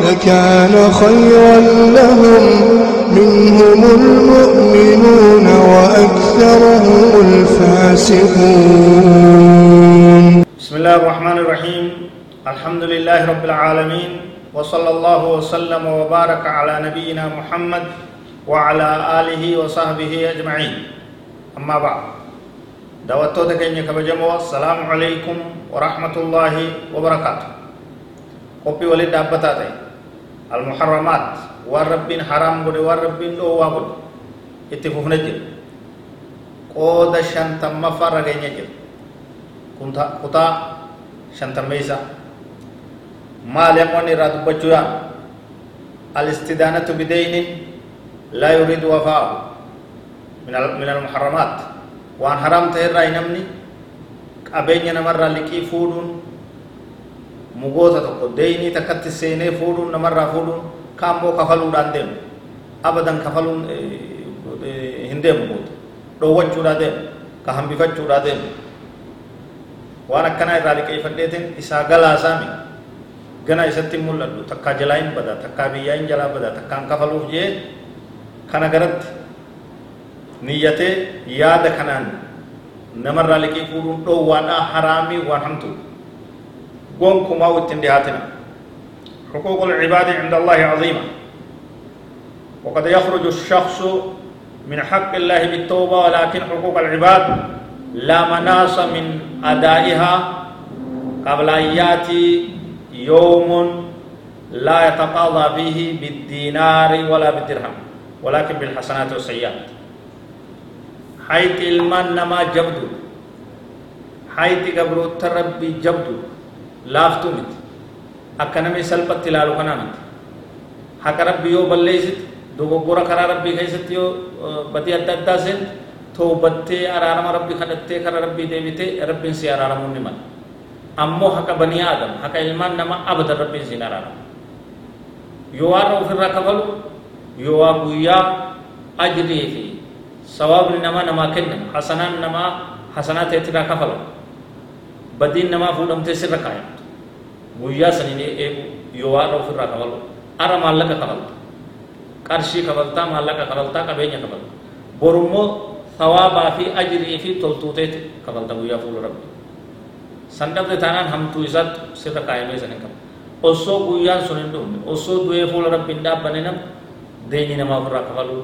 لكان خيرا لهم. منهم المؤمنون وأكثرهم الفاسقون. بسم الله الرحمن الرحيم. الحمد لله رب العالمين. وصلى الله وسلم وبارك على نبينا محمد وعلى آله وصحبه أجمعين. أما بعد. دعوتك كيني كبجمو. السلام عليكم ورحمة الله وبركاته. قبي ولد المحرمات والربين حرام قد والربين دو وابد اتفوف نجل قود شنتم مفر نجل كنتا كتا شنتم ميسا. ما لمن راد بچويا. الاستدانة بدين لا يريد وفاء. من المحرمات. وان حرام تهر نمني قبين نمر لكي فودون. Mugoota tokko deynii takkatti seenee fuudhuun namarraa fuudhuun kaammoo kafaluudhaan deemu abadan kafaluun hin deemu goota dhoowwachuudhaa deemu ka hambifachuudhaa deemu waan akkanaa irraa liqeeffadheetiin isaa galaasaami gana isatti hin mul'adhu takkaa jalaa hin bada takkaa biyyaa hin jalaa bada takkaan kafaluuf jee kana garatti niyyatee yaada kanaan namarraa liqii fuudhuun dhoowwaadhaa haraamii waan hamtuudha wittin dhihaatina حقوق العباد عند الله عظيمة. وقد يخرج الشخص من حق الله بالتوبة ولكن حقوق العباد لا مناص من أدائها. قبل أن يأتي يوم لا يتقاضى فيه بالدينار ولا بالدرهم ولكن بالحسنات والسيئات. حيث المن ما جبدو. حيث قبل التربي جبدو. Laaftuu miti akka namni salphatti ilaalu kanaa miti haqa rabbi yoo balleessite dogoggora karaa rabbii keessatti yoo badii adda addaa seente toobattee araarama rabbii kadhattee karaa rabbii deebitee rabbiin si araaramuu ni mala ammoo haqa banii aadam haqa ilmaan nama abadan rabbiin si araaramu yoo waan ofirraa kafalu yoo waa guyyaa ajrii fi sawaabni namaa namaa kennamu hasanaan namaa hasanaa ta'etti kafalamu badiin namaa fuudhamtee sirra kaayamtu guyyaa saniin eegu yoo waan ofirraa kafalu ara maallaqa kafalta qarshii kafaltaa maallaqa kafaltaa qabeenya kafalta borummoo sawaabaa fi ajrii fi toltuuteeti kafalta guyyaa fuula rabbi san dhabde taanaan hamtuu isaatti sirra kaayamee san hin qabu osoo guyyaan sun hin dhumne osoo du'ee fuula rabbi hin dhaabbanne nam deenyi namaa ofirraa kafalu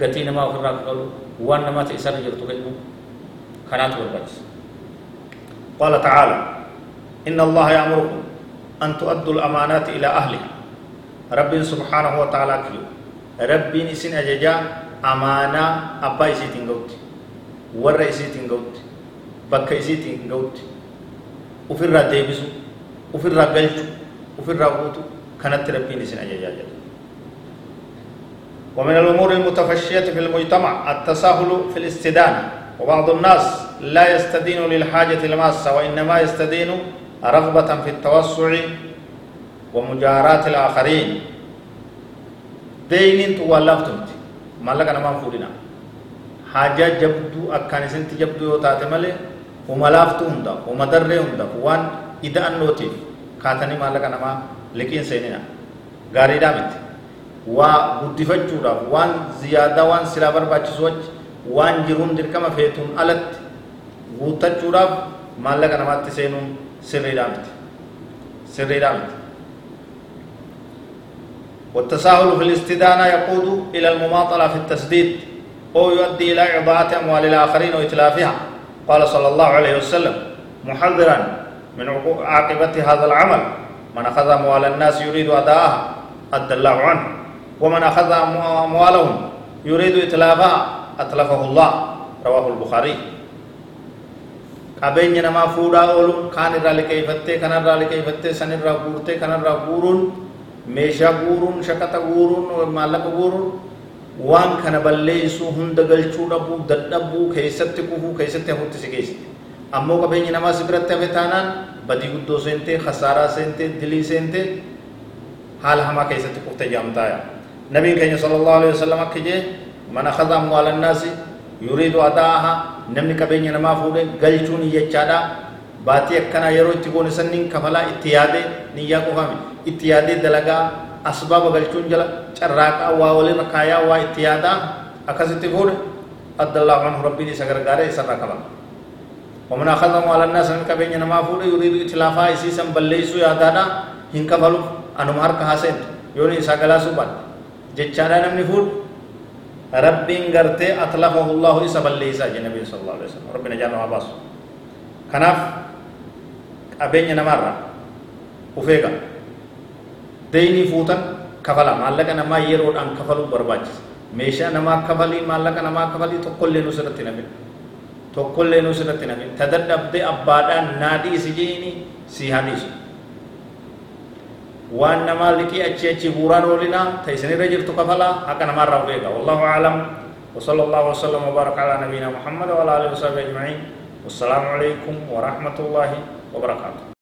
gatii namaa ofirraa kafalu waan namaati isarra jirtu kennu kanaatu barbaachisa قال تعالى إن الله يأمركم أن تؤدوا الأمانات إلى أهلها. رب سبحانه وتعالى كيو. رب نسين أججا أمانة أبا إسيتين قوت ور إسيتين قوت بك إسيتين قوت وفي الرا ديبسو. وفي الرا قلتو وفي الرا قوتو كانت رب نسين أججا ومن الأمور المتفشية في المجتمع التساهل في الاستدانة. وبعض الناس لا يستدين للحاجة الماسة وإنما يستدين رغبة في التوسع ومجاراة الآخرين. دين تولفتم مالك أنا ما فورنا حاجة جبدو أكان سنت جبدو يوتات مالي. وملافتو هندا ومدر هندا. وان إذا أنوتي كاتني مالك أنا ما لكن سيننا غاري دامت. وغدفتشورا وان زيادة وان سلا برباچسو waan jiruun dirqama feetuun alatti guuttachuudhaaf maallaqa namaatti seenuun sirriidhaa miti sirriidhaa miti والتساهل في الاستدانة يقود إلى المماطلة في التسديد أو يؤدي إلى إضاعة أموال الآخرين وإتلافها. قال صلى الله عليه وسلم محذرا من عاقبة هذا العمل. من أخذ أموال الناس يريد أداءها أدى الله عنه. ومن أخذ أموالهم يريد إتلافها أتلفه الله. رواه البخاري. Qabeenya namaa fuudhaa ooluun kaan irraa liqeeffattee kanarraa liqeeffattee sanirraa guurtee kanarraa guuruun meeshaa guuruun shaqaxa guuruun maallaqa guuruun waan kana balleessuu hunda galchuu dhabuu dadhabuu keessatti kufuu keessatti hafuutti si geessite ammoo qabeenyi namaa si biratti hafe taanaan badii guddoo seentee khasaaraa seentee dilii seentee haala hamaa keessatti kufte jaamtaaya nabiin keenya sallallahu alaihi wasallam akka jee man akhadha amwaala annaasi yuriidu adaaha namni qabeenya namaa fuudhe galchuun jechaadha baatii akkanaa yeroo itti goone sanniin kafalaa itti yaadee niyyaa qofame itti yaadee dalagaa asbaaba galchuun jala carraaqaa waa walirra kaayaa waa itti yaadaa akkasitti fuudhe addallaahu anhu rabbiin isa gargaaree isarraa kabala ومن أخذ أموال الناس من كبين نما فود يريد إتلافا إسيسا بليسو يادادا هن كفلو أنو مهر كهاسين يوني إسا قلا سبان جتشانا نمني فود ربين غرتي أتلفه الله إسا بليسا جنبي صلى الله عليه وسلم ربنا جانا واباسو كناف أبين نمارا وفيقا fuutan kafala maallaqa namaa yeroodhaan kafaluu barbaachisa meeshaa namaa kafalii maallaqa namaa kafalii tokkollee nu sirratti nafin tokkollee nu sirratti nafin ta dadhabde abbaadhaan naa dhiisi jeeni si haa dhiisu namaa liqii achi achi buuraan oolinaa ta isinirra jirtu kafalaa haqa namaarraa of eega wallahu aclam وصلى الله وسلم وبارك على نبينا محمد وعلى اله وصحبه اجمعين والسلام عليكم ورحمه الله وبركاته